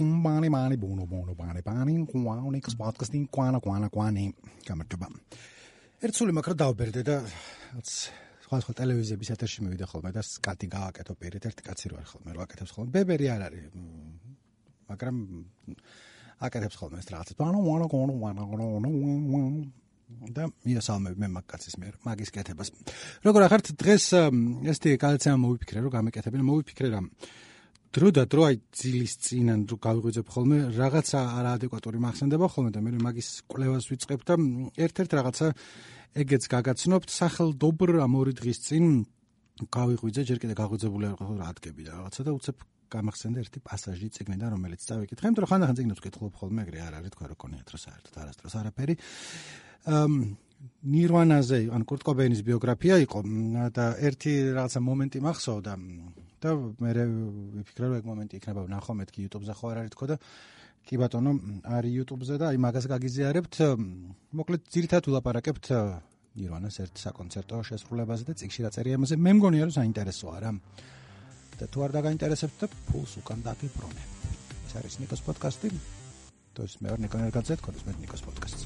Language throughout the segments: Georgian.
ბანი მანი ბუნო ბუნო ბანი ბანი ყუაუნი ქსპატკასტინ ყანა ყანა ყანი გამარჯობა ერთსული მაგრამ დავბერდე და სხვა სხვა ტელევიზიების ეთერში მივიდა ხოლმე და სკატი გააკეთო პირით. ერთი კაცი რო არ ხოლმე რო აკეთებს ხოლმე. ბებერი არ არის მაგრამ აკეთებს ხოლმე ეს რაღაც ბანო ვანო გონო ვანო გონო და მიასალმებ მე მაგკაცის მიერ მაგის კეთებას. როგორ ახართ დღეს ესეთი კაცია მოვიფიქრე რომ გამეკეთებინა. მოვიფიქრე რომ დრო და დრო აი ძილის წინან რო გავიღვიძებ ხოლმე. რაღაცა არაადეკვატური მახსენდება ხოლმე და მე მაგის კვლევას ვიწყებ და ერთ-ერთ რაღაცა ეგეც გაგაცნობთ. სახელდობრ ამ ორი დღის წინ გავიღვიძე ჯერ კიდე გაღვიძებული არ ყო რა ადგები და რაღაცა და უცებ გამახსენდა ერთი პასაჟი წიგნიდან რომელიც წავიკითხე. იმიტომ რომ ხანდახან წიგნებს ვკითხულობ ხოლმე ეგრე არ არის თქვა რო კონიათ რო საერთოდ არასდროს არაფერი. ნირვანაზე ან კურტ კობეინის ბიოგრაფია იყო და ერთი რაღაცა მომენტი მახსოვდა და მე ვიფიქრე რომ ეგ მომენტი იქნება ნახო მეთქი YouTube-ზე ხო არ არის თქო და კი ბატონო არის YouTube-ზე და აი მაგას გაგიზიარებთ მოკლედ ძირითადად ულაპარაკებთ ნირვანას ერთ საკონცერტო შესრულებაზე და წიგში დაწერია ამაზე მე მგონია რომ საინტერესოა რა და თუ არ დაგაინტერესებთ და ფულს უკან დაგიბრუნე ეს არის ნიკოს პოდკასტი то есть მე ვარ ნიკო ნერგაძე თქო ეს მე ნიკოს პოდკასტი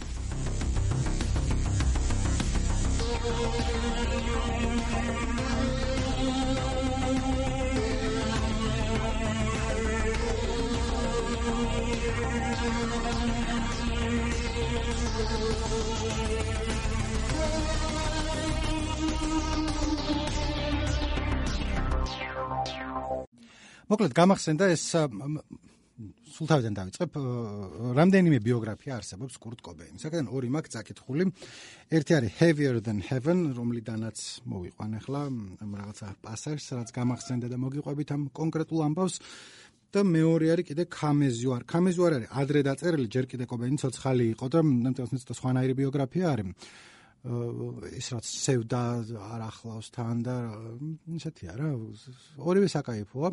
მოკლედ გამახსენდა ეს სულ თავიდან დავიწყებ რამდენიმე ბიოგრაფია არსებობს კურტ კობეინის. საკეთენ ორი მაგ წაკითხული. ერთი არის Heavier Than Heaven, რომლიდანაც მოვიყვან ახლა რაღაცა პასაჟს, რაც გამახსენდა და მოგიყვებით ამ კონკრეტულ ამბავს. და მეორე არის კიდე Kamezwar. Kamezwar არის ადრე დაწერილი, ჯერ კიდე კობეინი ცოცხალი იყო და ცოტა სხვანაირი ბიოგრაფია არის. ის რაც სევდა არ ახლავს თან და ისეთი არა ორივე საკაიფოა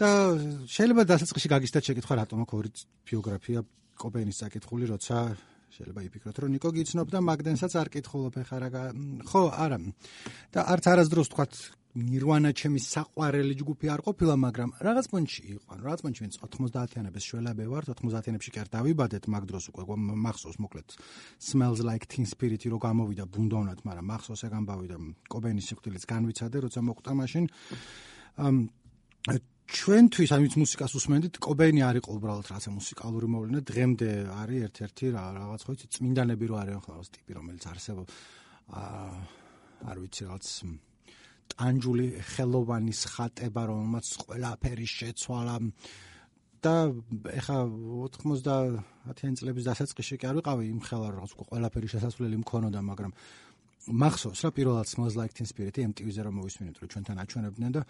და შეიძლება დასაწყისში გაგისტათ შეკითხვა რატომ აქ ორი ბიოგრაფია კობეინის საკითხული როცა შეიძლება იფიქროთ რომ ნიკო გიცნობ და მაგდენსაც არ კითხულობ ეხა რა ხო არა და არც არასდროს თქვათ ნირვანა ჩემი საყვარელი ჯგუფი არ ყოფილა მაგრამ რაღაც პონჩი იყო. რაღაც პონჩი ვინც 90-იანების შველაბე ვარ 90-იანებში კი არ დავიბადეთ მაგ დროს უკვე მახსოვს მოკლედ. Smells like teen spirit რო გამოვიდა ბუნდოვნად მაგრამ მახსოვს ეგ ამბავი და კობეინის სიკვდილიც განვიცადე როცა მოკვდა მაშინ. ჩვენთვის ამის მუსიკას უსმენდით კობეინი არ იყო უბრალოდ რაღაცა მუსიკალური მოვლენა დღემდე არის ერთ-ერთი რაღაც ხო იცი წმინდანები რო არიან ხო რაღაც ტიპი რომელიც არსებობს აა არ ვიცი რაღაც ტანჯული ხელოვანის ხატება რომელმაც ყველაფერი შეცვალა. და ეხა 90-იან წლების დასაწყისში კი არ ვიყავი იმ ხელარ რაღაც ყველაფერი შესაძლებელი მქონოდა მაგრამ მახსოვს რა პირველად smells like teen spirit MTV-ზე რომ მოვისმინეთ რომ ჩვენთან აჩვენებდნენ და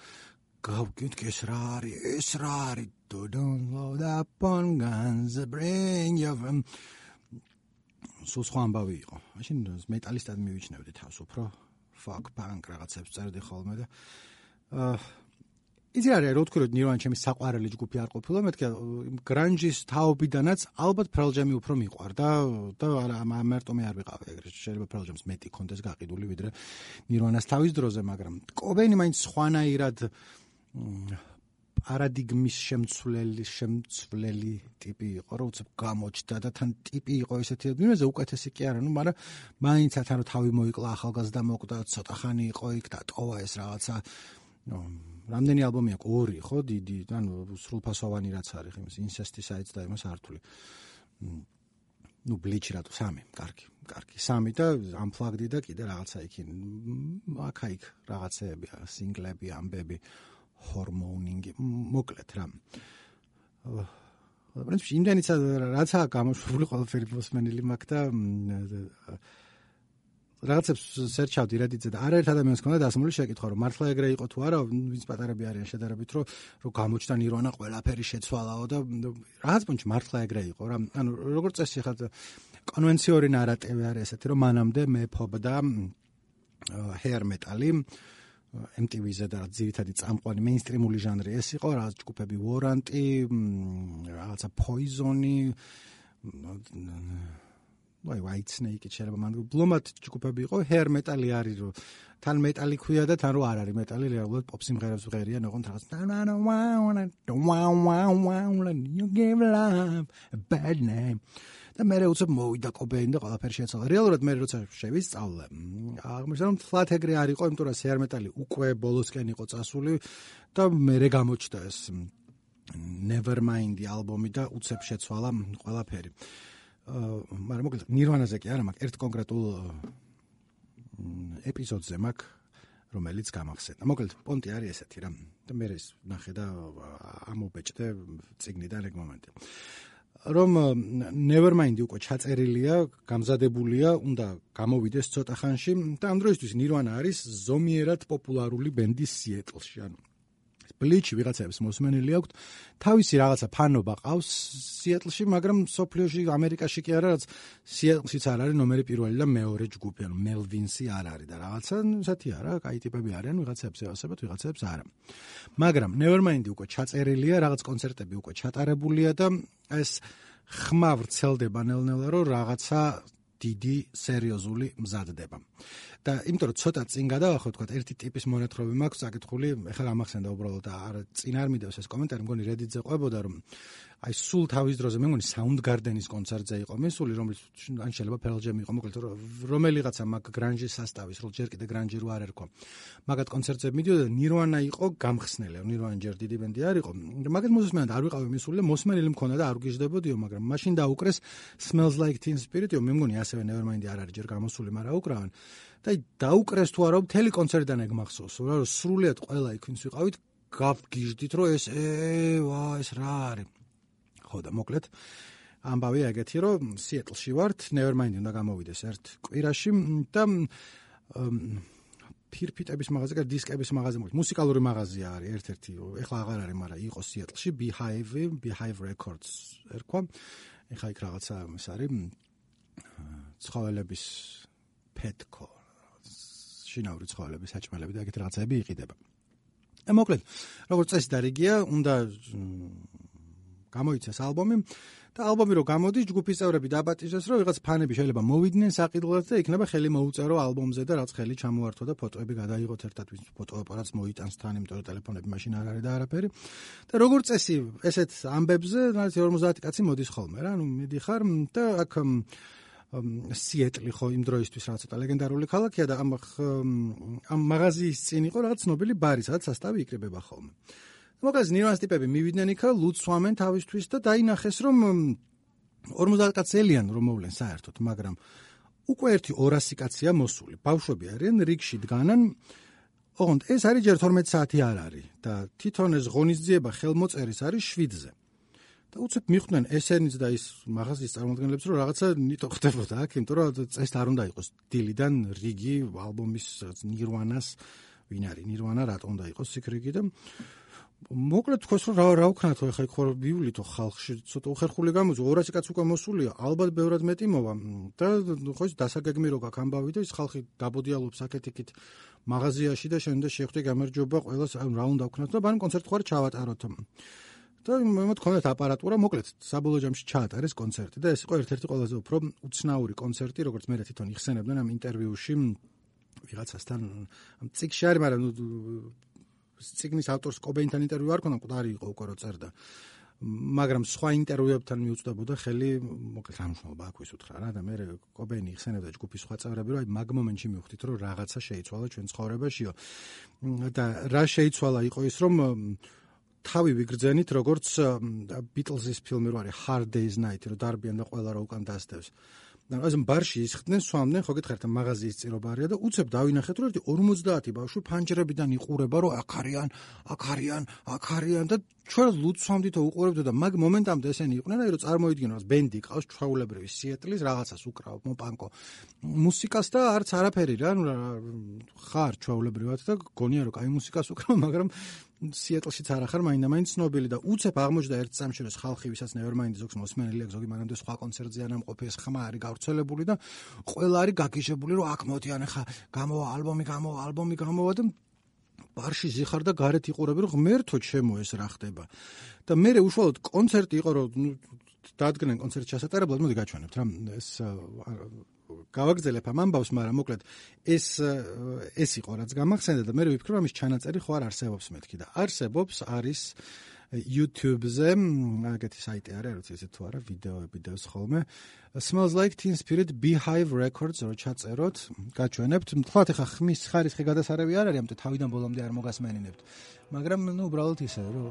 გავკითხე ეს რა არის ეს რა არის? Don't load up on guns bring your სულ სხვა ამბავი იყო. მაშინ მეტალისტად მივიჩნევდი თავს უფრო fuck punk რაღაცებს წერდი ხოლმე და აა იცი რა რო თქვი რომ ნირვანა ჩემი საყვარელი ჯგუფი არ ყოფილა მეთქე გრანჯის თაობიდანაც ალბათ ფრელჯემი უფრო მიყვარდა და არა ამარტო მე არ ვიყავი ეგრე შეიძლება ფრელჯემს მეტი კონდეს გაყიდული ვიდრე ნირვანას თავის დროზე მაგრამ კობენი მაინც სხვანაირად პარადიგმის შემცვლელი შემცვლელი ტიპი იყო, რომ უცებ გამოჩნდა და თან ტიპი იყო ესეთი, იმაზე უკეთესი კი არა, ნუ, მაგრამ მაინც თან რომ თავი მოიკლა ახალგაზრდა მოკვდა, ცოტა ხანი იყო იქ და ტოვა ეს რაღაცა, ნუ, რამდენი ალბომი აქვს? ორი, ხო, დიდი, ანუ სრულფასოვანი რაც არის, იმის ინსესტი საიტს და იმას ართული. ნუ ბლიჩი რატო სამი, კარგი, კარგი. სამი და ამფლაგდი და კიდე რაღაცა იქ. აქა-იქ რაღაცეებია, სინგლები, ამბები. ჰორმოუნინგი მოკლედ რა. პრინციპში იმდენიც რაცა გამოშვებული ყველაფერი მოსმენილი მაქვს და რაღაცებს სერჩავდი რედიტზე და არაერთ ადამიანს ქონდა დასმული შეკითხვა რომ მართლა ეგრე იყო თუ არა ვინც პატარები არიან შედარებით რომ რომ გამოჩნდა ნირვანა ყველაფერი შეცვალაო და რაღაც პონჩი მართლა ეგრე იყო რა. ანუ როგორც წესი ხა კონვენციური ნარატივი არის ესეთი რომ მანამდე მეფობდა ჰეარ მეტალი MTV-ზე და ძირითადი წამყვანი მეინსტრიმული ჟანრი ეს იყო, რაღაც ჯგუფები Warranty, რაღაცა Poison-ი აი white snake-ი შეიძლება მან ბლომად ჯგუფები იყო hair metal-ი არის რომ თან მეტალი ქვია და თან რო არ არის მეტალი რეალურად pop სიმღერებს ვღერიან ოღონდ რაღაც name და მე როცა მოვიდა კობეინ და ყველაფერი შეცვალა რეალურად მე როცა შევისწავლე აღმოჩნდა რომ flat ეგრე არ იყო იმიტომ რომ hair metal-ი უკვე ბოლოსკენ იყო წასული და მე გამოჩნდა ეს nevermind-ი ალბომი და უცებ შეცვალა ყველაფერი მაგრამ მოკლედ nirvana-ზე კი არა მაქვს ერთ კონკრეტულ ეპიზოდზე მაქვს რომელიც გამახსენდა. მოკლედ პონტი არის ესეთი რა. და მე ეს ნახე და ამობეჭდე ციგნიდან ეგ მომენტი. რომ nevermind-ი უკვე ჩაწერილია, გამზადებულია, უნდა გამოვიდეს ცოტა ხანში და ამ დროისთვის nirvana არის ზომიერად პოპულარული ბენდი სიეტლში. ანუ ბლიჩი ვიღაცებს მოსმენილი აქვს თავისი რაღაცა ფანობა ყავს სიეტლში მაგრამ სოფლიოში ამერიკაში კი არა რაც სიეტლშიც არ არის ნომერი პირველი და მეორე ჯგუფი ანუ მელვინსი არ არის და რაღაცა ისეთი არა კაი ტიპები არიან ვიღაცებს ევასებათ ვიღაცებს არა. მაგრამ nevermind უკვე ჩაწერილია რაღაც კონცერტები უკვე ჩატარებულია და ეს ხმა ვრცელდება ნელ-ნელა რომ რაღაცა დიდი სერიოზული მზადდება. და იმიტომ რომ ცოტა წინ გადავახო თქვა ერთი ტიპის მონათხრობი მაქვს საკითხული ეხლა გამახსენდა უბრალოდ არ წინ არ მიდევს ეს კომენტარი მგონი Reddit-ზე ყვებოდა რომ აი სულ თავის დროზე მე მგონი Soundgarden-ის კონცერტზე იყო მისული რომლის ან შეიძლება Jam იყო მოკლედ რომელიღაცა მაგ გრანჟის სასტავის რო ჯერ კიდე გრანჟი რო არ ერქვა. მაგათ კონცერტზე მიდიოდა Nirvana იყო გამხსნელი Nirvana ჯერ დიდი ბენდი არ იყო. მაგათ მუსიკმენად არ ვიყავი მისული და მოსმენილი მქონდა და არ ვგიჟდებოდიო მაგრამ მაშინ დაუკრეს Smells Like Teen Spirit-ო მე მგონი ასევე Nevermind არ არის ჯერ გამოსული მაგრამ უკრავენ. და დაუკრეს თუ არა მთელი კონცერტიდან ეგ მახსოვს რა რომ სრულიად ყველა იქ ვინც ვიყავით გავგიჟდით რომ ეს ე ვა ეს რა არის ხო და მოკლედ ამბავი ეგეთი რომ სიეტლში ვართ nevermind უნდა გამოვიდეს ერთ კვირაში და ფირფიტების მაღაზია და დისკების მაღაზია მოკლედ მუსიკალური მაღაზია არის ერთ-ერთი. ეხლა აღარ არის მაგრამ იყო სიეტლში beehive beehive records ერქვა. ეხლა იქ რაღაცა ეს არის ცხოველების petco შინაური ცხოველების საჭმელები და ეგეთ რაღაცები იყიდება. და მოკლედ, როგორც წესი და რიგია, უნდა გამოიცეს ალბომი და ალბომი რო გამოდის, ჯგუფის წევრები დაბატიზეს, რომ ვიღაც ფანები შეიძლება მოვიდნენ საყიდლად და იქნება ხელი მოუწერო ალბომზე და რაც ხელი ჩამოართო და ფოტოები გადაიღოთ ერთად ვის ფოტოაპარატს მოიტანს თან, იმიტომ რომ ტელეფონები მაშინ არ არის და არაფერი. და როგორც წესი, ესეთ ამბებზე, რაც 50 კაცი მოდის ხოლმე რა, ანუ მიდიხარ და აქ სიეტლი ხო იმ დროისთვის რაღაც ცოტა ლეგენდარული ქალაქია და ამ ამ მაღაზიის წინ იყო რაღაც ცნობილი ბარი, სადაც სასტავი იკრიბება ხოლმე. მოკლედ ნირვანს ტიპები მივიდნენ იქა, ლუცვამენ თავისთვის და დაინახეს რომ 50 კაცი ელიან რომ მოვლენ საერთოდ, მაგრამ უკვე ერთი 200 კაცია მოსული. ბავშვები არიან, რიგში დგანან. ოღონდ ეს არის ჯერ 12 საათი არ არის და თვითონ ეს ღონისძიება ხელმოწერის არის 7-ზე. და უცებ მიხვდნენ ესენიც და ის მაღაზიის წარმოადგენლებს რომ რაღაცა ნიტო ხდებოდა აქ, იმიტომ რომ წეს არ უნდა იყოს დილიდან რიგი ალბომის ნირვანას ვინ არის ნირვანა რატომ უნდა იყოს იქ რიგი და მოკლედ თქვენს რა რა ვქნათო ეხა იქ ხარ ბიულითო ხალხში ცოტა უხერხული გამოძო 200 კაც უკვე მოსულია ალბათ ბევრად მეტი მოვა და ხო ის დასაგეგმირო გაქვს ამბავი და ის ხალხი დაბოდიალობს აქეთ-იქით მაღაზიაში და შემდეგ შეხვდი გამარჯობა ყველას რა უნდა ვქნათ. და ბან კონცერტ ხوار ჩავატაროთ. და მე მეთქონეთ აპარატურა მოკლედ საბოლოო ჯამში ჩაატარეს კონცერტი და ეს იყო ერთ-ერთი ყველაზე უფრო უცნაური კონცერტი როგორც მე თვითონ იხსენებდნენ ამ ინტერვიუში. ვიღაცასთან ამ წიგში არის მაგრამ ციგნის ავტორს კობეინთან ინტერვიუ არ ქონდა, მკვდარი იყო უკვე რო წერდა. მაგრამ სხვა ინტერვიუებთან მიუწვდებოდა ხელი, მოკლედ ამშობა აქვს ის უთხრა რა და მე კობეინი იხსენებდა ჯგუფის სხვა წევრები, რომ აი მაგ მომენტში მივხვდით, რომ რაღაცა შეიცვალა ჩვენ ცხოვრებაშიო. და რა შეიცვალა იყო ის, რომ თავი ვიგრძენით როგორც ბიტლზის ფილმი რო არის Hard Day's Night რო დარბიან და ყველა რო უკან დასდევს ასე ბარში ისხდნენ სვამდნენ ხო გითხარით მაღაზიის წირობარია და უცებ დავინახეთ რომ ერთი 50 ბავშვი ფანჯრებიდან იყურება რომ აქ არიან აქ არიან აქ არიან და ჩვენ ლუცვამდითო უყურებდო და მაგ მომენტამდე ესენი იყვნენ აი რომ წარმოიდგინოს ბენდი ყავს ჩვეულებრივი სიეტლის რაღაცას უკრავ მოპანკო მუსიკას და არც არაფერი რა ნუ ხარ ჩვეულებრივად და გონია რომ კაი მუსიკას უკრავ მაგრამ სიეტლშიც არ ახარ მაინდა-მაინც ცნობილი და უცებ აღმოჩნდა ერთ წამში რომ ხალხი ვისაც nevermind ზოგს მოსმენელი აქვს ზოგი მანამდე სხვა კონცერტზე არ ამყოფი ეს ხმა არის გავრცელებული და ყველა არის გაგიჟებული რომ აქ მოდიან ახლა გამოვა ალბომი გამოვა ალბომი გამოვა და ბარში ზიხარ და გარეთ იყურები რომ ღმერთო ჩემო ეს რა ხდება. და მე უშუალოდ კონცერტი იყო რომ დადგნენ კონცერტ ჩასატარებლად, მოდი გაჩვენებთ რა. ეს გავაგზელებ ამ ამბავს, მაგრამ მოკლედ ეს ეს იყო რაც გამახსენდა და მე ვიფიქრე რომ ის ჩანაწერი ხო არ არსებობს მეთქი და არსებობს არის YouTube-ზე აგეთი საიტი არის, როცა ისე თუ არა ვიდეოები დევს ხოლმე. Smells like Teen Spirit Beehive Records რო ჩაწეროთ, გაჩვენებთ. თქვათ ახლა ხმის ხარისხი გადასარევი არ არის, ამიტომ თავიდან ბოლომდე არ მოგასმენინებთ. მაგრამ ნუ უბრალოდ ისე რომ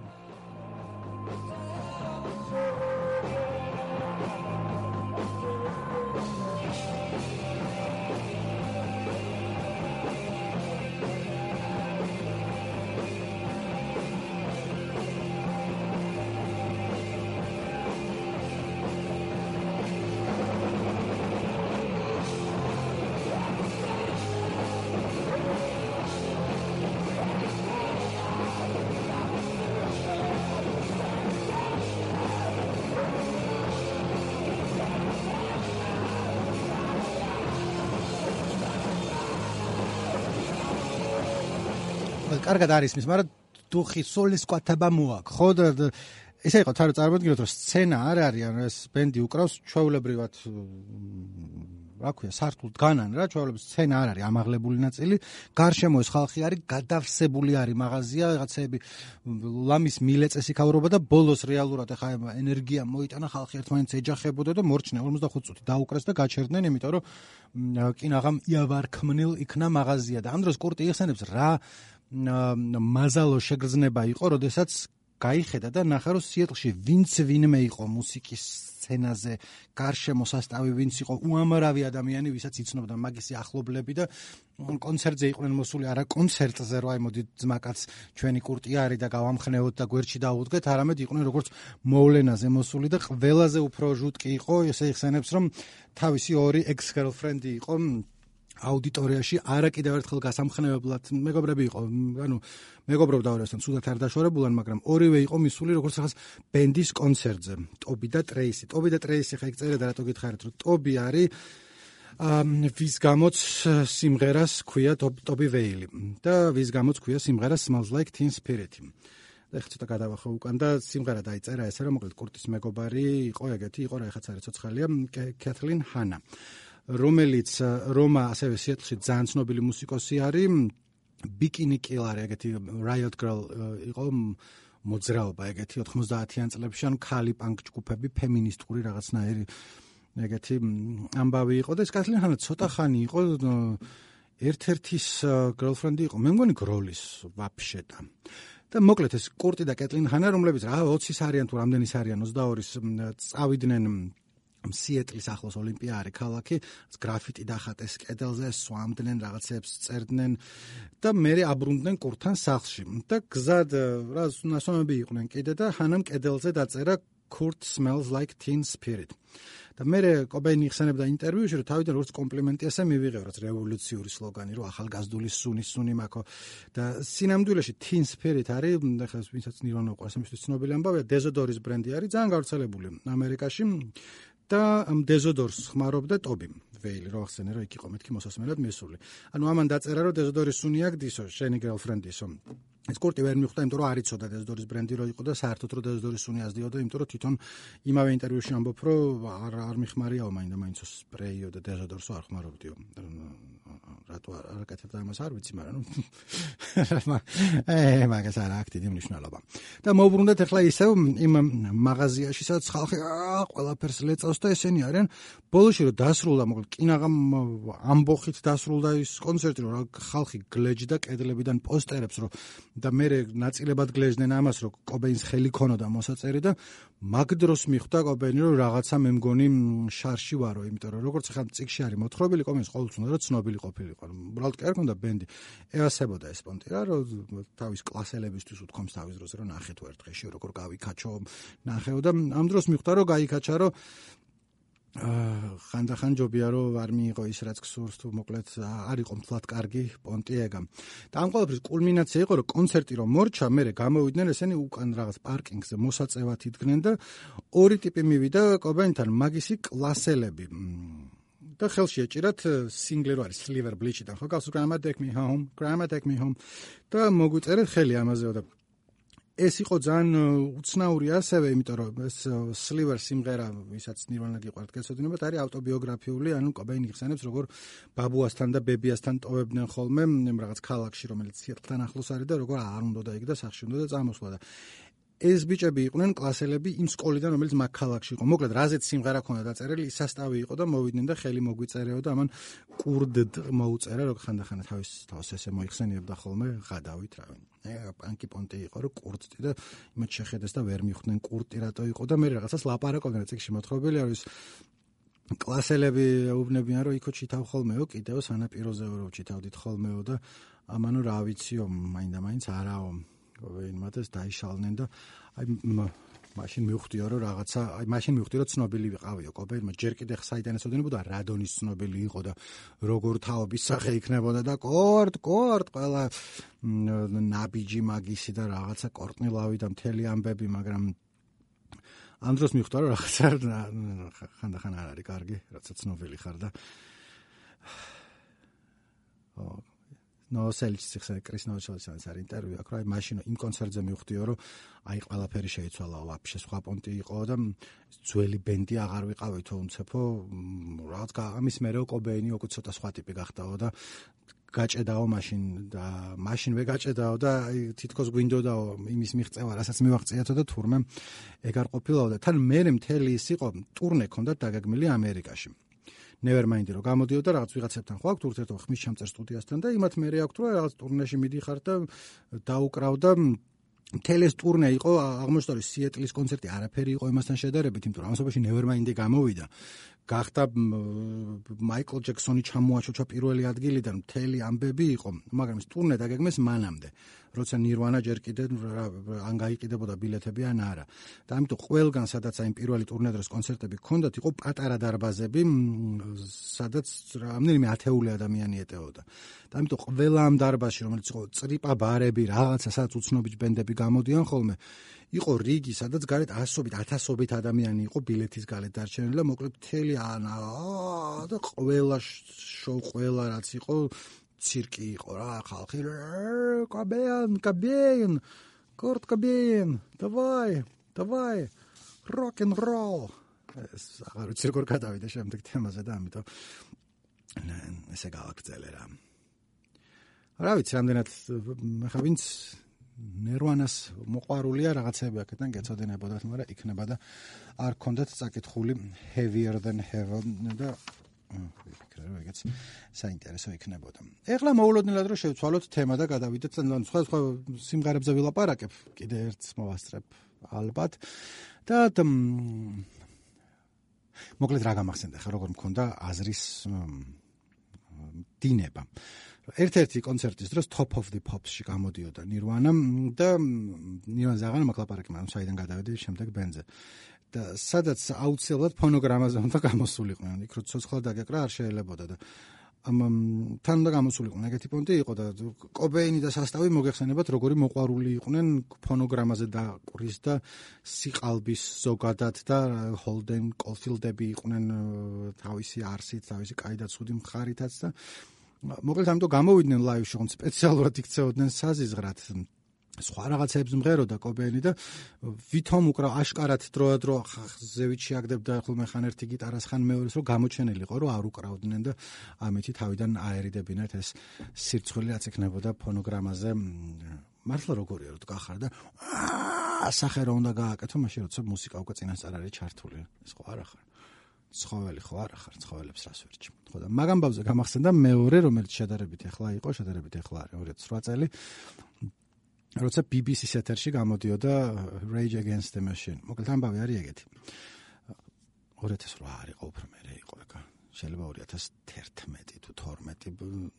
კარგად არის მის, მაგრამ დუხი სოლის კვათაბა მოაქვს. ხო და ესე იყო თარო წარმოიდგინოთ რომ სცენა არ არის ან ეს ბენდი უკრავს ჩვეულებრივად რა ქვია სართულთ განან რა ჩვეულებრივად სცენა არ არის ამაღლებული ნაწილი გარშემო ეს ხალხი არის გადავსებული არის მაღაზია რაღაცეები ლამის მილეწესი ქავრობა და ბოლოს რეალურად ახლა ენერგია მოიტანა ხალხი ერთმანეთს ეჯახებოდა და მორჩნენ 45 წუთი დაუკრეს და გაჩერდნენ იმიტომ რომ კინაღამ იავარქმნილ იქნა მაღაზია და ამ დროს კურტი იხსენებს რა მაზალო შეგრძნება იყო, როდესაც გაიხედა და ნახა რომ სიეტლში ვინც ვინმე იყო მუსიკის სცენაზე, გარშემო სასტავი ვინც იყო, უამრავი ადამიანი, ვისაც იცნობდა მაგისი ახლობლები და კონცერტზე იყვნენ მოსული არა კონცერტზე, რა აი მოდი ძმაკაც ჩვენი კურტი არის და გავამხნევოთ და გვერდში დაუდგეთ, არამედ იყვნენ როგორც მოვლენაზე მოსული და ყველაზე უფრო ჟუტკი იყო, ესე იხსენებს რომ თავისი ორი ex-girlfriend-ი იყო აუდიტორიაში არა კიდევ ერთხელ გასამხნევებლად. მეგობრები იყო ანუ მეგობრობდა ორესთან სულად არ დაშორებულან მაგრამ ორივე იყო მისული როგორც ახას ბენდის კონცერტზე. ტობი და ტრეისი. ტობი და ტრეისი ხა იქ წერდა რატო გითხარით რომ ტობი არის ვის გამოც სიმღერას ქვია ტობი ვეილი. და ვის გამოც ქვია სიმღერას smells like teen spirit და ხა ცოტა გადავახო უკან და სიმღერა დაიწერა ესე რომ მოკლედ კურტის მეგობარი იყო ეგეთი იყო რა ეხაც არის ცოცხალია კეთლინ ჰანა რომელიც რომა ასევე სიეტლში ძალიან ცნობილი მუსიკოსი არის. ბიკინი კილარი ეგეთი riot girl იყო მოძრაობა ეგეთი 90-იან წლებში ან ქალი პანკ ჯგუფები ფემინისტური რაღაცნაირი ეგეთი ამბავი იყო და ეს კათლინ ჰანა ცოტა ხანი იყო ერთ-ერთის girlfriend-ი იყო. მე მგონი გროლის ვაფშე და და მოკლედ ეს კურტი და კეთლინ ჰანა რომლებიც რა 20-ის არიან თუ რამდენის არიან 22-ის წავიდნენ სიეტლის ახლოს ოლიმპია არის ქალაქი, გრაფიტი დახატეს კედელზე, სვამდნენ რაღაცებს, წერდნენ და მე აბრუნდნენ კურთან სახლში. და გზად რა ნასვამები იყვნენ კიდე და ჰანამ კედელზე დაწერა Kurt smells like teen spirit. და მე კობეინი ხსენებდა ინტერვიუში, რომ თავიდან როგორც კომპლიმენტი ასე მივიღე, რაც რევოლუციური სლოგანი, რომ ახალგაზრდული სუნი სუნი მაქო და სინამდვილეში teen spirit არის, ახლა ვინცაც ნირვანა უყურს, ამისთვის ცნობილი ამბავია, დეზოდორის ბრენდი არის, ძალიან გავრცელებული ამერიკაში. და დეზოდორს ხმარობდა ტობი ვეილი რო ახსენე რომ იქ იყო მეთქი მოსასმენად მესული. ანუ ამან დაწერა რომ დეზოდორის სუნი აგდისო შენი გერლფრენდისო ეს კურტი ვერ მიხვდა იმიტომ რომ არიცოდა დეზოდორის ბრენდი რო იყო და საერთოდ რომ დეზოდორის სუნი აზდიოდა იმიტომ რომ თვითონ იმავე ინტერვიუში ამბობ რომ არ არ მიხმარიაო მაინდა მაინც სპრეიო და დეზოდორსო არ ხმარობდიო. რატო არ აკეთებ და ამას? არ ვიცი მაგრამ ე მაგას არ აქტივი მნიშვნელობა. და მოუბრუნდეთ ახლა ისევ იმ მაღაზიაში სადაც ხალხი ყველაფერს ლეწავს და ესენი არიან. ბოლოში რომ დასრულდა მოკლედ კინაღამ ამბოხით დასრულდა ის კონცერტი რომ ხალხი გლეჯდა კედლებიდან პოსტერებს რომ და მე ნაწილებად გლეჯდნენ ამას რომ კობეინს ხელი ქონოდა მოსაწერი და მაგ დროს მიხვდა კობეინი რომ რაღაცა მე მგონი შარში ვარო იმიტომ რომ როგორც ახლა ციკში არის მოთხრობილი კომის ყოველთვის უნდა რომ ცნობილი ყოფილიყო. უბრალოდ კი არ ქონდა ბენდი. ევასებოდა ეს პონტი რა რომ თავის კლასელებისთვის უთქვამს თავის დროს რომ ნახე თუ ერთ დღეში როგორ გავიქაჩო ნახეო და ამ დროს მიხვდა რომ გაიქაჩა რომ ხანდახან ჯობია რომ არ მიიღო ის რაც გსურს თუ მოკლედ არ იყო მთლად კარგი პონტი ეგა. და ამ ყოველფრის კულმინაცია იყო რომ კონცერტი რომ მორჩა, მე გამოვიდნენ ესენი უკან რაღაც პარკინგზე მოსაწევად იდგნენ და ორი ტიპი მივიდა კობენთან მაგისი კლასელები. და ხელში ეჭირათ სინგლი რო არის Sliver Bleach-დან, ხო გავს Grandma Take Me Home, Grandma Take Me Home და მოგვიწერეთ ხელი ამაზეო და ეს იყო ძალიან უცნაური ასევე, იმიტომ რომ ეს Sliver სიმღერა, ვისაც Nirvana გიყვართ, გეცოდინებათ, არის ავტობიოგრაფიული, ანუ კობეინი იხსენებს, როგორ ბაბუასთან და ბებიასთან ტოვებდნენ ხოლმე რაღაც ქალაქში, რომელიც სიეტლთან ახლოს არის და როგორ არ უნდა და იქ და სახში უნდა და წამოსვლა და ეს ბიჭები იყვნენ კლასელები იმ სკოლიდან, რომელიც მაგ ქალაქში იყო. მოკლედ, რაზეც სიმღერა ქონდა დაწერილი, ის სასტავი იყო და მოვიდნენ და ხელი მოგვიწერეო და ამან კურდ მოუწერა, რომ ხანდახან თავის თავს ესე მოიხსენიებდა ხოლმე ღადავით რა. ე პანკი პონტი იყო, რომ კურტი და იმათ შეხედეს და ვერ მიხვდნენ კურტი რატო იყო და მე რაღაცას ლაპარაკობდნენ წიგში მოთხრობილი არის კლასელები უბნებიან რომ იქო ჩითავ ხოლმეო კიდევ სანაპიროზეო რომ ჩითავდით ხოლმეო და ამანო რა ვიციო მაინდა მაინც არაო და დაიშალნენ და აი მაშინ მივხვდიო რომ რაღაცა აი მაშინ მივხვდი რომ ცნობილი ვიყავიო კობერმა ჯერ კიდე საიდან ესოდენებოდა რადონის ცნობილი იყო და როგორ თაობის სახე იქნებოდა და კორტ კორტ ყველა ნაბიჯი მაგისი და რაღაცა კორტნილავი და მთელი ამბები მაგრამ ამ დროს მივხვდა რომ რაღაცა ხანდახან არ არის კარგი რაცა ცნობილი ხარ და ნოსელიც ციხე კრის ნოსელიცანს არის ინტერვიუ აქ რა აი მაშინ იმ კონცერტზე მივხვდიო რომ აი ყველაფერი შეიცვალა ვაფშე სხვა პონტი იყო და ძველი ბენდი აღარ ვიყავითო უნცეფო რაღაც ამის მერე კობეინი უკვე ცოტა სხვა ტიპი გახდაო და გაჭედაო მაშინ და მაშინვე გაჭედაო და აი თითქოს გვინდოდაო იმის მიღწევა რასაც მივაღწიათო და თურმე ეგ არ ყოფილაო და თან მე მთელი ის იყო ტურნე ქონდა დაგეგმილი ამერიკაში Nevermind-ი რომ გამოდიოდა რაღაც ვიღაცებთან ხო აქვს ურთიერთობა ხმის ჩამწერ სტუდიასთან და იმათ მე რეაქ თუ რაღაც ტურნეში მიდიხარ და დაუკრავდა თელეს ტურნე იყო აღმოჩნდა სიეტლის კონცერტი არაფერი იყო იმასთან შედარებით იმიტომ რომ ამასობაში Nevermind-ი გამოვიდა. გახდა მაიკლ ჯექსონი ჩამოაჩოჩა პირველი ადგილიდან მთელი ამბები იყო მაგრამ ეს ტურნე დაგეგმეს მანამდე როცა ნირვანა ჯერ კიდე ან გაიყიდებოდა ბილეთები ან არა. და ამიტომ ყველგან სადაც აი პირველი ტურნე დროს კონცერტები ჰქონდათ იყო პატარა დარბაზები სადაც რამდენიმე ათეული ადამიანი ეტეოდა. და ამიტომ ყველა ამ დარბაზში რომელიც იყო წრიპა ბარები რაღაცა სადაც უცნობი ბენდები გამოდიან ხოლმე იყო რიგი, სადაც გარეთ ასობით, ათასობით ადამიანი იყო ბილეთის გარეთ დარჩენილი და მოკლედ მთელი ანა და ყველა შოუ ყველა რაც იყო ცირკი იყო რა ხალხი. კაბენ კაბენ კორტ კაბენ დავაი დავაი როკ ენ როლ ეს აღარ ვიცი როგორ გადავიდა შემდეგ თემაზე და ამიტომ ესე გავაგრძელე რა. რა ვიცი რამდენად ხა ვინც ნერვანას მოყვარულია რაღაცები აქედან გეცოდინებოდათ, მაგრამ იქნება და არ ქონდათ წაკითხული heavier than heaven და ვიფიქრე ეგეც საინტერესო იქნებოდა. ეხლა მოულოდნელად რომ შევცვალოთ თემა და გადავიდეთ ან სხვა სხვა სიმღერებზე ვილაპარაკებ, კიდე ერთს მოვასწრებ ალბათ და მოკლედ რა გამახსენდა ხა როგორ მქონდა აზრის დინება. ერთ-ერთი კონცერტის დროს Top of the Pops-ში გამოდიოდა Nirvana და Nirvana ზაღან მაკლაპარაკი მაგრამ საიდან გადავედი შემდეგ ბენზე. და სადაც აუცილებლად ფონოგრამაზე უნდა გამოსულიყო. იქ რო ცოცხლა დაგეკრა არ შეიძლებაოდა და ამ თან და გამოსულიყო ეგეთი პონტი იყო და კობეინი და სასტავი მოგეხსენებათ როგორი მოყვარული იყვნენ ფონოგრამაზე და ყრის და სიყალბის ზოგადად და ჰოლდენ კოლფილდები იყვნენ თავისი არსით, თავისი კაი და ცუდი მხარითაც და მოკლედ ამიტომ გამოვიდნენ ლაივში, ხომ სპეციალურად იქცეოდნენ საზიზღრად სხვა რაღაცებს მღეროდა კობენი და ვითომ უკრა აშკარად დროადრო ზევით შეაგდებდა ხოლმე ხან ერთი გიტარას ხან მეორეს რომ გამოჩენილიყო რომ არ უკრავდნენ და ამეთი თავიდან აერიდებინათ ეს სირცხვილი რაც ექნებოდა ფონოგრამაზე. მართლა როგორია რომ გახარ და ასახე რომ უნდა გააკეთო მაშინ როცა მუსიკა უკვე წინასწარ არის ჩართული ეს ხო არა ხარ ცხოველი ხო არა ხარ ცხოველებს რას ვერჩი ხო და მაგამ ბავზე გამახსენდა მეორე რომელიც შედარებით ახლა იყო შედარებით ახლა არის 2008 წელი როცა BBC-ს ეთერში გამოდიოდა Rage Against the Machine. მოკლედ ამბავი არის ეგეთი. 2008 არის უფრო მერე იყო ეკა. შეიძლება 2011 თუ 12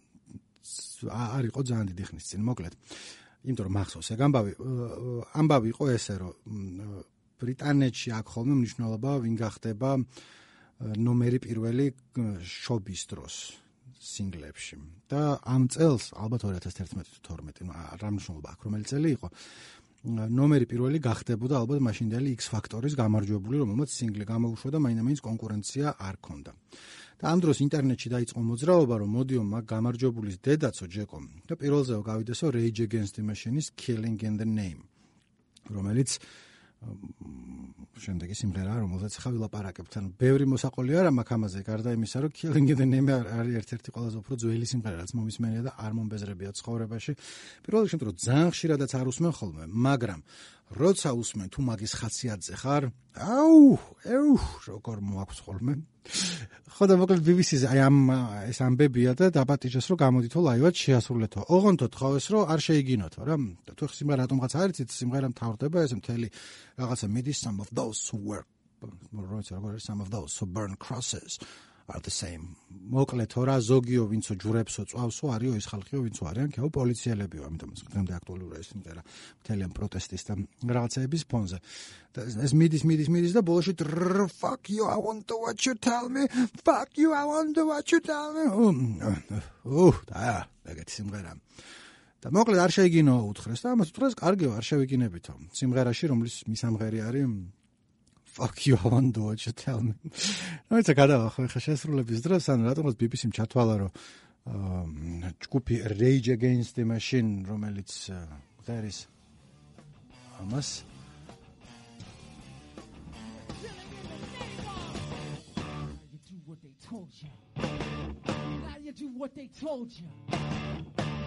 არ იყო ძალიან დიდი ხნის წინ მოკლედ. იმიტომ რომ მახსოვს ეგ ამბავი. ამბავი იყო ესე რომ ბრიტანეთში აქ ხოლმე მნიშვნელობა ვინ გახდება ნომერი პირველი შობის დროს სინგლებში. და ამ წელს ალბათ 2011-12 ნუ რა მნიშვნელობა აქვს რომელი წელი იყო? ნომერი პირველი გახდებოდა ალბათ მაშინდელი X ფაქტორის გამარჯვებული რომელმაც სინგლი გამოუშვა და მაინდა-მაინც კონკურენცია არ ქონდა. და ამ დროს ინტერნეტში დაიწყო მოძრაობა რომ მოდიო მაგ გამარჯვებულის დედაცო ჯეკო და პირველზეო გავიდესო Rage Against the Machine-ის Killing in the Name რომელიც შემდეგი სიმღერა, რომელზეც ხა ვილაპარაკებთ. ანუ ბევრი მოსაყოლი არა მაქვს ამაზე, გარდა იმისა, რომ Killing the Name არის ერთ-ერთი ყველაზე უფრო ძველი სიმღერა, რაც მომისმენია და არ მომბეზრებია ცხოვრებაში. პირველ რიგში, რომ ძალიან ხშირადაც არ უსმენ ხოლმე, მაგრამ როცა უსმენ თუ მაგის ხაციათზე ხარ, აუ, ეუ, როგორ მოაქვს ხოლმე. ხო და მოკლედ BBC-ზე აი ამ ეს ამბებია და დაბატიჟეს რომ გამოდითო ლაივად შეასრულეთო. ოღონდ თხოვეს რომ არ შეიგინოთო რა. თუ სიმღერა რატომღაც არის, იცით სიმღერა მთავრდება ეს მთელი რაღაცა მიდის some of those who were როცა როგორ არის some of those who burn crosses are the same. მოკლედ თორა რა ზოგიო ვინცო ჯურებსო წვავსო არისო ის ხალხიო ვინცო არიან ქეო პოლიციელებიო, ამიტომ დღემდე აქტუალურია ეს სიმღერა მთელი ამ პროტესტის და რაღაცეების ფონზე. ეს მიდის მიდის მიდის და ბოლოში fuck you I want to what you tell me fuck you I want to what you tell me. ოჰ, და ეგეთი სიმღერა. და მოკლედ არ შეიგინო უთხრეს და ამას უთხრეს კარგიო არ შევიგინებითო. სიმღერაში რომლის მისამღერი არის fuck you I want to what you tell me. ну это когда ხო ხა შესრულების დროს ან რატომაც BBC-მ ჩათვალა რომ ჯგუფი Rage Against the Machine რომელიც ღერის ამას Now you do what they told you.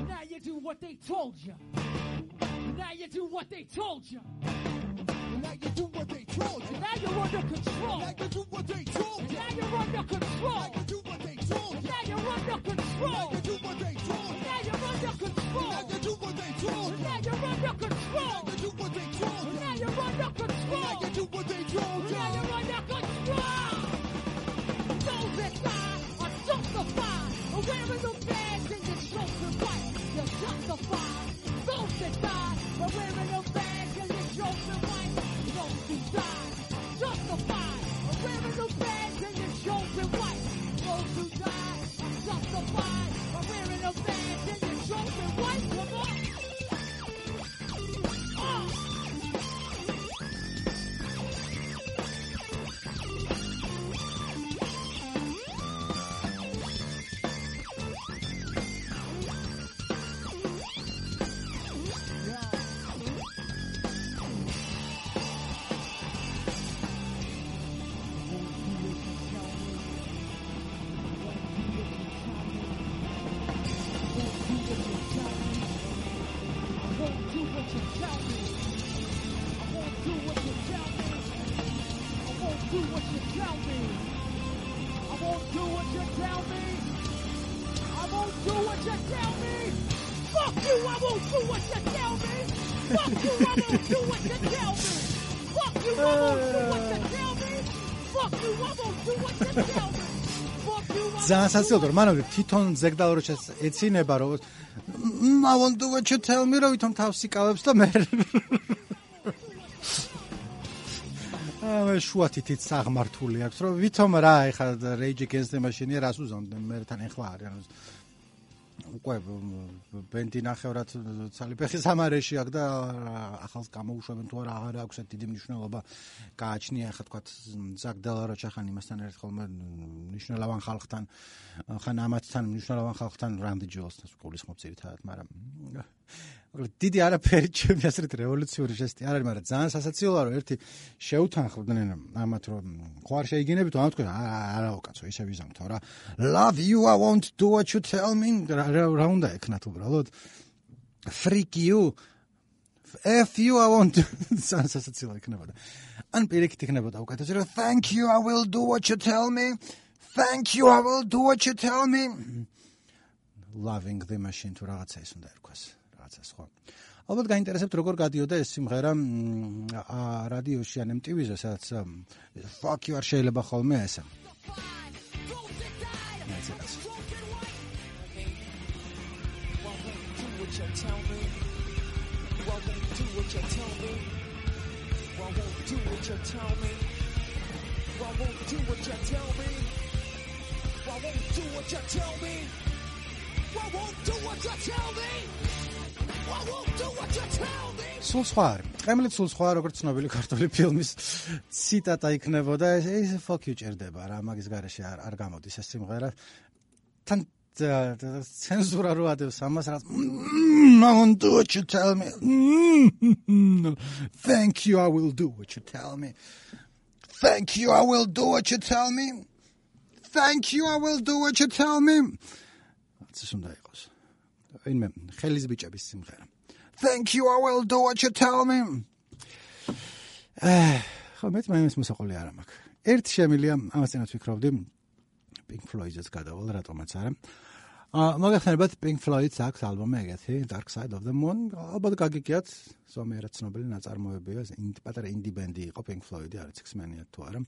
Now you do what they told you. Now you do what they told you. Now you do what they told you. Now you're under control. Now you do what they told you. Now you're under control. Now you do what they told you. Now you're under control. Now you do what they told you. Now you're under control. Now you do what they told you. Now you're under control. Now you do what they told you. Now you're under control. Now you do what they told you. Now you're under control. Those that die are justified. Wearing the badge and your children white. You're justified. Those that die are wearing the Justified, white, don't. Justify a ძალიან სასიაულო რომ მანამდე თვითონ ზეგდალოროჩას ეცინება რომ I want to what you tell me. რომ თვითონ თავს იკავებს და მე აა შუათითით საღმართული აქვს რომ ვითომ რა ეხა Rage Against the Machine რას უზომდნენ მე თან ეხლა არის. უკვე ბენდი ნახევრად ცალიფეხი სამარეში აქვს და ახალს გამოუშვებენ თუ არა აღარ აქვს დიდი მნიშვნელობა გააჩნია ახლა თქვა ზაგდალარო ჩახან იმასთან ერთ ხოლმე მნიშვნელოვან ხალხთან ხან ამათთან მნიშვნელოვან ხალხთან რანდი ჯოლსთან გულისხმობ ძირითადად მაგრამ მაგრამ დიდი არაფერი ჩემი ასეთ რევოლუციური ჟესტი არ არის მაგრამ ძალიან სასაცილოა რომ ერთი შეუთანხმდნენ ამათ რომ ხო არ შეიგინებით ამ თქვენ არაო კაცო ისე ვიზამთო რა. Love you i won't do what you tell me. რა უნდა ეკნათ უბრალოდ? Freak you. F you i won't. ძალიან სასაცილო იქნებოდა ან პირიქით იქნებოდა უკეთესი რომ thank you i will do what you tell me. Thank you i will do what you tell me. Loving the machine თუ რაღაცა ის უნდა ერქვას რაღაცა სხვა. ალბათ გაინტერესებთ როგორ გადიოდა ეს სიმღერა რადიოში ან MTV-ზე, სადაც fuck you არ შეიძლება ხოლმე ესა. Tell me I won't do what you tell me სულ სხვა არის. ყემლით სულ სხვა როგორც ცნობილი ქართული ფილმის ციტატა იქნებოდა ეს fuck you ჭერდება რა მაგის garaში არ არ გამოდის ეს სიმღერა. თან ცენზურა რო ადევს ამას რაც I won't do what you tell me. Thank you I will do what you tell me. Thank you I will do what you tell me. Thank you I will do what you tell me. ასე უნდა იყოს. ვინმე ხელის ბიჭების სიმღერა. Thank you I will do what you tell me. აა ხო მე მაინც მოსაყოლი არ მაქვს. ერთ შემილია ამასთანაც ვიქრობდი Pink Floyd-ს გადავალ რატომაც არა. აა მაგახსენებათ Pink Floyd-ს აქვს ალბომი ეგეთი Dark Side of the Moon. ალბათ გაგიგიათ, ზომიერად ცნობილი ნაწარმოებია, ინდი პატარა ინდი ბენდი იყო Pink Floyd-ი, არის X-Men-ია თუ არა.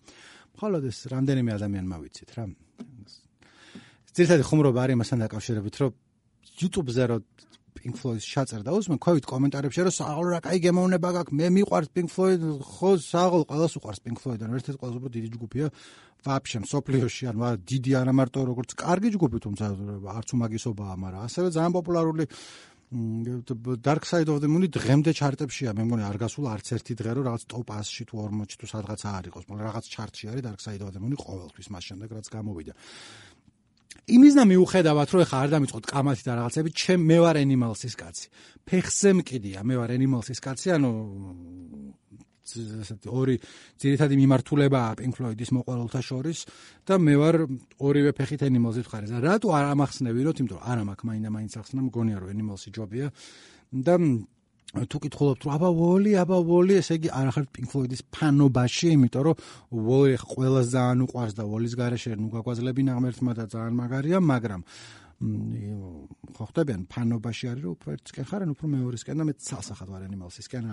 მხოლოდ ეს რამდენიმე ადამიანმა ვიცით რა. ძირითადად ხუმრობა არის მასთან დაკავშირებით, რომ YouTube-ზე რო Pink Floyd-ს ჩაწერდა, უსმენ ქვევით კომენტარებში, რომ საღოლ რა кай გემოვნება გაქვს, მე მიყვარს Pink Floyd, ხო საღოლ ყველას უყვარს Pink Floyd, ან ერთ-ერთი ყველაზე უფრო დიდი ჯგუფია ვაფშე სოფლიოში, ან დიდი არა მარტო როგორც კარგი ჯგუფი, თუმცა არც უმაგისობაა, მაგრამ ასევე ძალიან პოპულარული Dark Side of the Moon დღემდე ჩარტებშია, მე მგონი არ გასულა არც ერთი დღე, რომ რაღაც top 100-ში თუ 40-ში თუ სადღაცა არ იყოს, მაგრამ რაღაც ჩარტში არის Dark Side of the Moon ყოველთვის მას შემდეგ რაც გამოვიდა. იმის და მიუხედავად რომ ეხა არ დამიწყოთ კამათი და რაღაცები, ჩემ მე ვარ Animals-ის კაცი. ფეხზე მკიდია, მე ვარ Animals-ის კაცი, ანუ ესეთი ორი ძირითადი მიმართულებაა Pink Floyd-ის მოყვარულთა შორის და მე ვარ ორივე ფეხით Animals-ის ხარ. და რატო არ ამახსნევინოთ, იმიტომ რომ არა მაქვს მაინდა მაინც ახსნა, მგონია რომ Animals-ი ჯობია და თუ კითხულობთ რომ აბა ვოლი, აბა ვოლი, ესე იგი არ ახართ Pink Floyd-ის ფანობაში, იმიტომ რომ ვოლი ყველას ძალიან უყვარს და ვოლის garaშე ნუ გაგვაძლებინა ღმერთმა და ძალიან მაგარია, მაგრამ ხო ხდებიან ფანობაში არის რომ უფრო ერთისკენ ხარ, ან უფრო მეორისკენ და მე ცალსახად ვარ Animals-ისკენ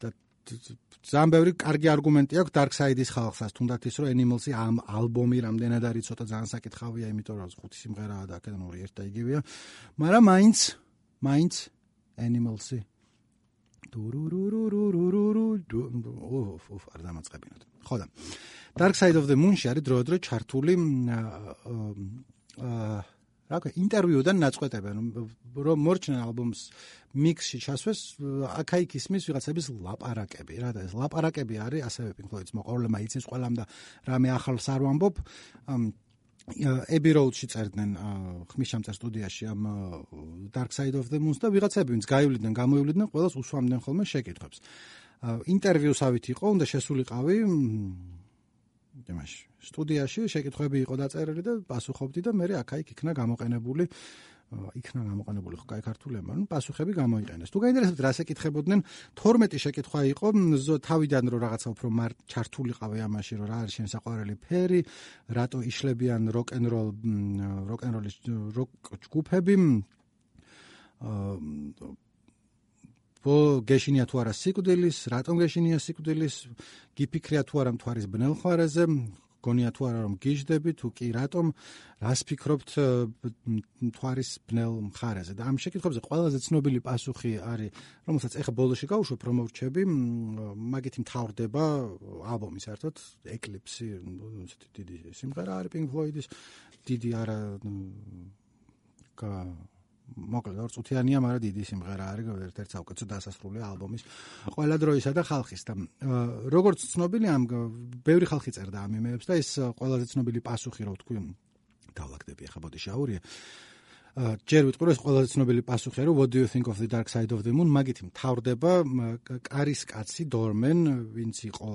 და ძალიან ბევრი კარგი არგუმენტი აქვს Dark Side-ის ხალხსაც, თუნდაც ის რომ Animals-ი ამ ალბომი რამდენად არის ცოტა ძალიან საკითხავია, იმიტომ რომ ხუთი სიმღერაა და აქედან ორი ერთ და იგივეა, მაგრამ მაინც მაინც Animals-ი. დურურურურურურუ ოფ ოფ არ დამაწყებინოთ. ხო და. Dark Side of the Moon-ში არის დროდადრო ჩართული აა რა ქვია ინტერვიუდან ნაწყვეტებენ რომ მორჩნენ ალბომს მიქსში ჩასვეს აქაიქ ისმის ვიღაცების ლაპარაკები. რა და ეს ლაპარაკები არის ასევე Pink Floyd-ის მოყოლებმა იცის ყველამ და რამე ახალს არ ვამბობ Abbey Road-ში წერდნენ ხმის ჩამწერ სტუდიაში ამ Dark Side of the Moon-ს და ვიღაცები ვინც გაივლიდნენ, გამოივლიდნენ, ყველას უსვამდნენ ხოლმე შეკითხვებს. ინტერვიუსავით იყო, უნდა შესულიყავი იმაში სტუდიაში შეკითხვები იყო დაწერილი და პასუხობდი და მე აქა-იქ იქნა გამოყენებული იქნა გამოყენებული ხო კაი ქართულებმა ну პასუხები გამოიყენეს. თუ გაინტერესებთ რას ეკითხებოდნენ? 12 შეკითხვა იყო თავიდან რომ რაღაცა უფრო ჩართულიყავე ამაში რომ რა არის შენ საყვარელი ფერი რატო იშლებიან როკ-ენ-როლ როკ-ენ-როლის როკ ჯგუფები გეშინია თუ არა სიკვდილის, რატომ გეშინია სიკვდილის, გიფიქრია თუ არა მთვარის ბნელ ხარაზე, გონია თუ არა რომ გიждები თუ კი რატომ რას ფიქრობთ მთვარის ბნელ მხარეზე? და ამ შეკითხვებზე ყველაზე ცნობილი პასუხი არის რომელსაც ეხა ბოლოში გავუშვებ რომ მორჩები მაგითი მთავრდება ალბომი საერთოდ ეკლიპსი ესეთი დიდი სიმღერა არის Pink Floyd-ის დიდი არა მოკლედ ორ წუთიანია, მაგრამ დიდი სიმღერა არის, ერთ-ერთი საუკეთესო დასასრული ალბომის ყველა დროისა და ხალხის. და როგორც ცნობილი ამ ბევრი ხალხი წერდა ამ იმეებს და ეს ყველაზე ცნობილი პასუხი რო თქვი დავლაგდები ახლა ბოდი შაურია. ჯერ ვიტყვი რომ ეს ყველაზე ცნობილი პასუხია რომ what do you think of the dark side of the moon? მაგით მთავრდება კარის კაცი დორმენ ვინც იყო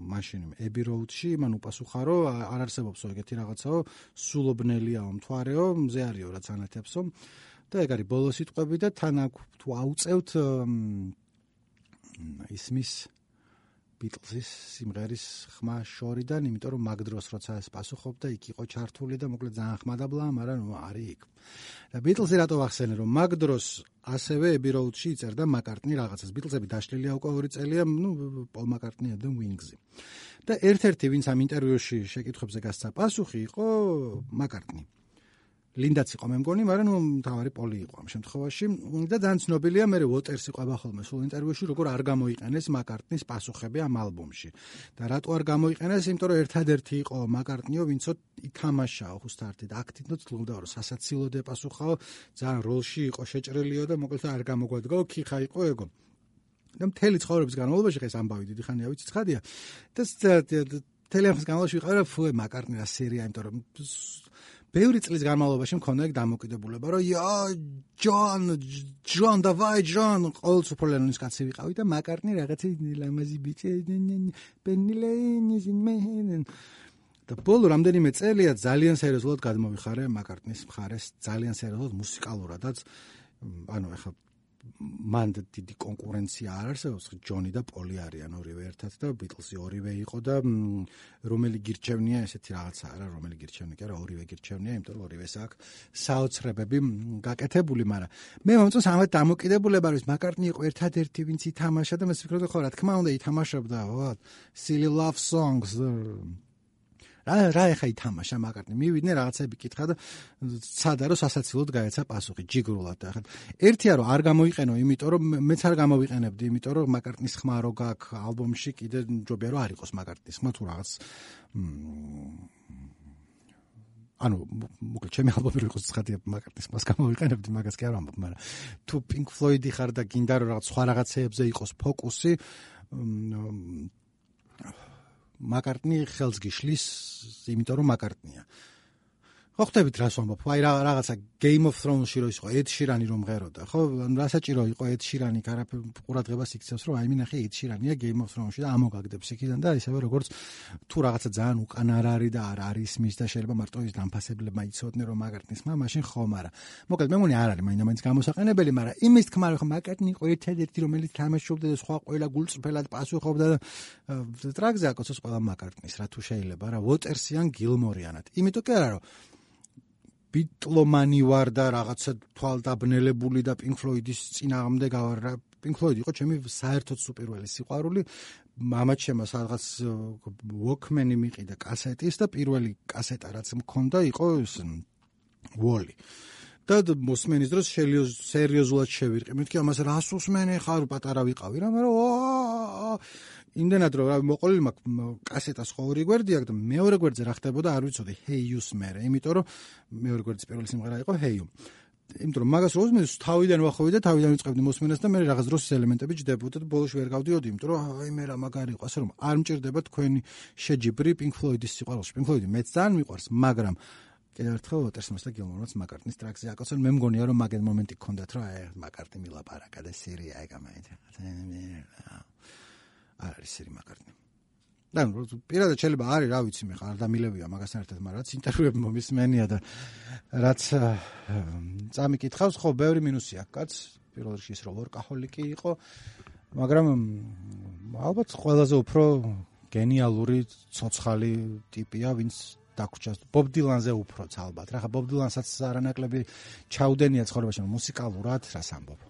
მაშინ ები როუდში მან უპასუხა რომ არ არსებობს ეგეთი რაღაცაო სულობნელიაო მთვარეო მზე არისო რაც ანათებსო. და ეგ არის ბოლო სიტყვები და თან აქ თუ აუწევთ ისმის ბიტლზის სიმღერის ხმა შორიდან, იმიტომ რომ მაგ დროს როცა ეს პასუხობდა, იქ იყო ჩართული და მოკლედ ძალიან ხმადაბლა, მაგრამ ნუ არის იქ. და ბიტლზი რატო ახსენე რომ მაგ დროს ასევე Abbey Road-ში იწერდა McCartney რაღაცას. ბიტლზები დაშლილია უკვე ორი წელია, ნუ Paul McCartney და Wings-ი. და ერთ-ერთი ვინც ამ ინტერვიუში შეკითხებზე გასცა პასუხი იყო McCartney. ლინდაც იყო მე მგონი, მაგრამ ნუ თავარი პოლი იყო ამ შემთხვევაში და ძალიან ცნობილია მე ვოტერსი ყვება ხოლმე სულ ინტერვიუში როგორ არ გამოიყენეს მაკარტნის პასუხები ამ ალბომში. და რატო არ გამოიყენეს? იმიტომ რომ ერთადერთი იყო მაკარტნიო, ვინცო ითამაშაო ხუსტარტი და აქტინო ცდილობდა რომ სასაცილოდ ეპასუხაო, ძალიან როლში იყო შეჭრილიო და მოკლედ არ გამოგვადგაო, ქიხა იყო ეგო. და მთელი ცხოვრების განმავლობაში ხეს ამბავი დიდი ხანია ვიცი ცხადია. და თელეფონის განმავლობაში ვიყავი რა ფუე მაკარტნი რა სერია, იმიტომ რომ ბევრი წლის განმავლობაში მქონდა ეგ დამოკიდებულება, რომ ია ჯონ, ჯონ დავაი ჯონ, ყოველ სუპერლენონის კაცი ვიყავი და მაკარტნი რაღაცა ლამაზი ბიჭი, პენილეინის მენ და ბოლო რამდენიმე წელია ძალიან სერიოზულად გადმოვიხარე მაკარტნის მხარეს, ძალიან სერიოზულად მუსიკალურადაც ანუ ეხლა მან დიდი კონკურენცია არ არსებობს, ჯონი და პოლი არიან ორივე ერთად და ბიტლსი ორივე იყო და რომელი გირჩევნია ესეთი რაღაცა არა, რომელი გირჩევნია, კი არა, ორივე გირჩევნია, იმიტომ რომ ორივეს აქვს საოცრებები გაკეთებული, მაგრამ მე მომწონს ამათ დამოკიდებულება, რომ მაკარტნი იყო ერთადერთი, ვინც ითამაშა და მე ვფიქრობ, ხო რა თქმა უნდა ითამაშებდა, what silly love songs რა რა ეხა ითამაშა მაკარტნი? მივიდნენ რაღაცები კითხა და ცადა რომ სასაცილოდ გაეცა პასუხი ჯიგრულად და ახლა ერთია რომ არ გამოიყენო იმიტომ რომ მეც არ გამოვიყენებდი იმიტომ რომ მაკარტნის ხმა რო გაქვს ალბომში კიდე ჯობია რომ არ იყოს მაკარტნის ხმა თუ რაღაც ანუ მოკლედ ჩემი ალბომი რო იყოს ცხადია მაკარტნის ხმას გამოვიყენებდი მაგას კი არ ვამბობ მაგრამ თუ პინკ ფლოიდი ხარ და გინდა რომ რაღაც სხვა რაღაცეებზე იყოს ფოკუსი მაკარტნი ხელს გიშლის, იმიტომ რომ მაკარტნია. ხო ხტებით რას ვამბობ? აი რა რაღაცა Game of Thrones-ში რო ისო Ed Sheeran-ი რომ ღეროდა, ხო? რა საჭირო იყო Ed Sheeran-ი ყურადღებას იქცევს, რომ აი მინახე Ed Sheeran-ია Game of Thrones-ში და ამოგაგდებს იქიდან და ისევე როგორც თუ რაღაცა ძალიან უკან არ არის და არ არის მის და შეიძლება მარტო ის დამფასებლებმა იცოდნენ რომ მაკარტნის მა მაშინ ხომ არა. მოკლედ მე მგონი არ არის მაინც გამოსაყენებელი, მაგრამ იმის თქმა რომ მაკარტნი იყო ერთადერთი რომელიც თამაშობდა და სხვა ყველა გულწრფელად პასუხობდა და ტრაგზე აკოცოს ყველა მაკარტნის რა თუ შეიძლება რა Waters-იან Gilmore-იანად. იმიტომ კი არა რომ ბიტლომანი ვარ და რაღაცა თვალდაბნელებული და პინკ ფლოიდის წინააღმდეგ გავარ რა პინკ ფლოიდი იყო ჩემი საერთოდ სუპერველი სიყვარული. შემა სადღაც ვოქმენი მიყიდა კასეტის და პირველი კასეტა რაც მქონდა იყო ეს ვოლი და მოსმენის დროს სერიოზულად შევირყი მეთქი ამას რას უსმენი ხარ პატარა ვიყავი რა მაგრამ იმდენად რომ მოყოლილი მაქვს კასეტას ხო ორი გვერდი აქვს და მეორე გვერდზე რა ხდებოდა არ ვიცოდი ჰეიუს მერე. იმიტომ რომ მეორე გვერდის პირველი სიმღერა იყო ჰეიუ. იმიტომ რომ მაგას როზმენს თავიდან ვახოვი და თავიდან ვიწყებდი მოსმენას და მე რაღაც დროს ელემენტები ჯდებოდა და ბოლოს ვერ გავდიოდი იმიტომ რომ აი მე რა მაგარი იყო ასე რომ არ მჭირდება თქვენი შეჯიბრი პინკ ფლოიდის სიყვარულში. პინკ ფლოიდი მეც ძალიან მიყვარს მაგრამ კიდევ ერთხელ ვოტერსმას და გილმორს მაკარტნის ტრაქზე აკოცონ მე მგონია რომ მაგენ მომენტი გქონდათ რომ აი მაკარტი მილაპარაკა და სირია ეგამაით არ არის სერი მაკარტნი. და პირადად შეიძლება არის, რა ვიცი მე ხარ დამილევია მაგასთან ერთად, მაგრამ რაც ინტერვიუები მომისმენია და რაც წამიკითხავს, ხო, ბევრი მინუსი აქვს კაც, პირველ რიგში ის რომ ვორკაჰოლიკი იყო, მაგრამ ალბათ ყველაზე უფრო გენიალური ცოცხალი ტიპია, ვინც დაგვრჩას ბობ დილანზე უფროც ალბათ. რა ხა ბობ დილანსაც არანაკლები ჩაუდენია ცხოვრებაში მუსიკალურად, რას ამბობ.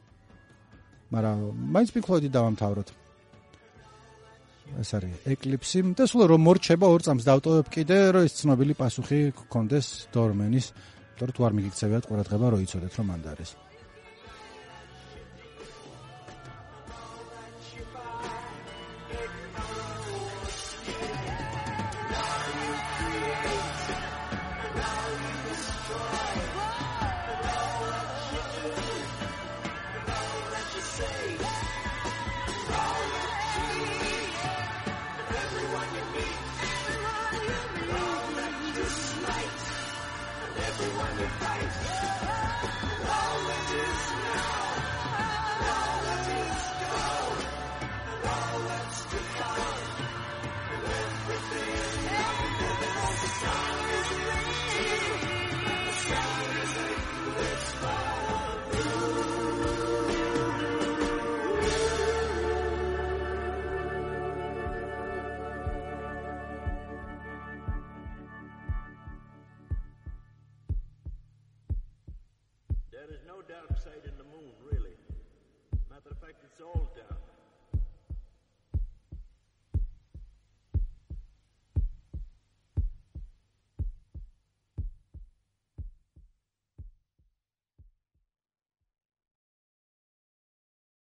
მაგრამ მაინც პინკ-ფლოიდი დავამთავროთ. ეს არის ეკლიპსი და სულ რომ მორჩება ორ წამს დავტოვებ კიდე რომ ეს ცნობილი პასუხი გქონდეს დორმენის თორე თუ არ მიგიქცევიათ ყურადღება რომ იცოდეთ რომ მანდ არის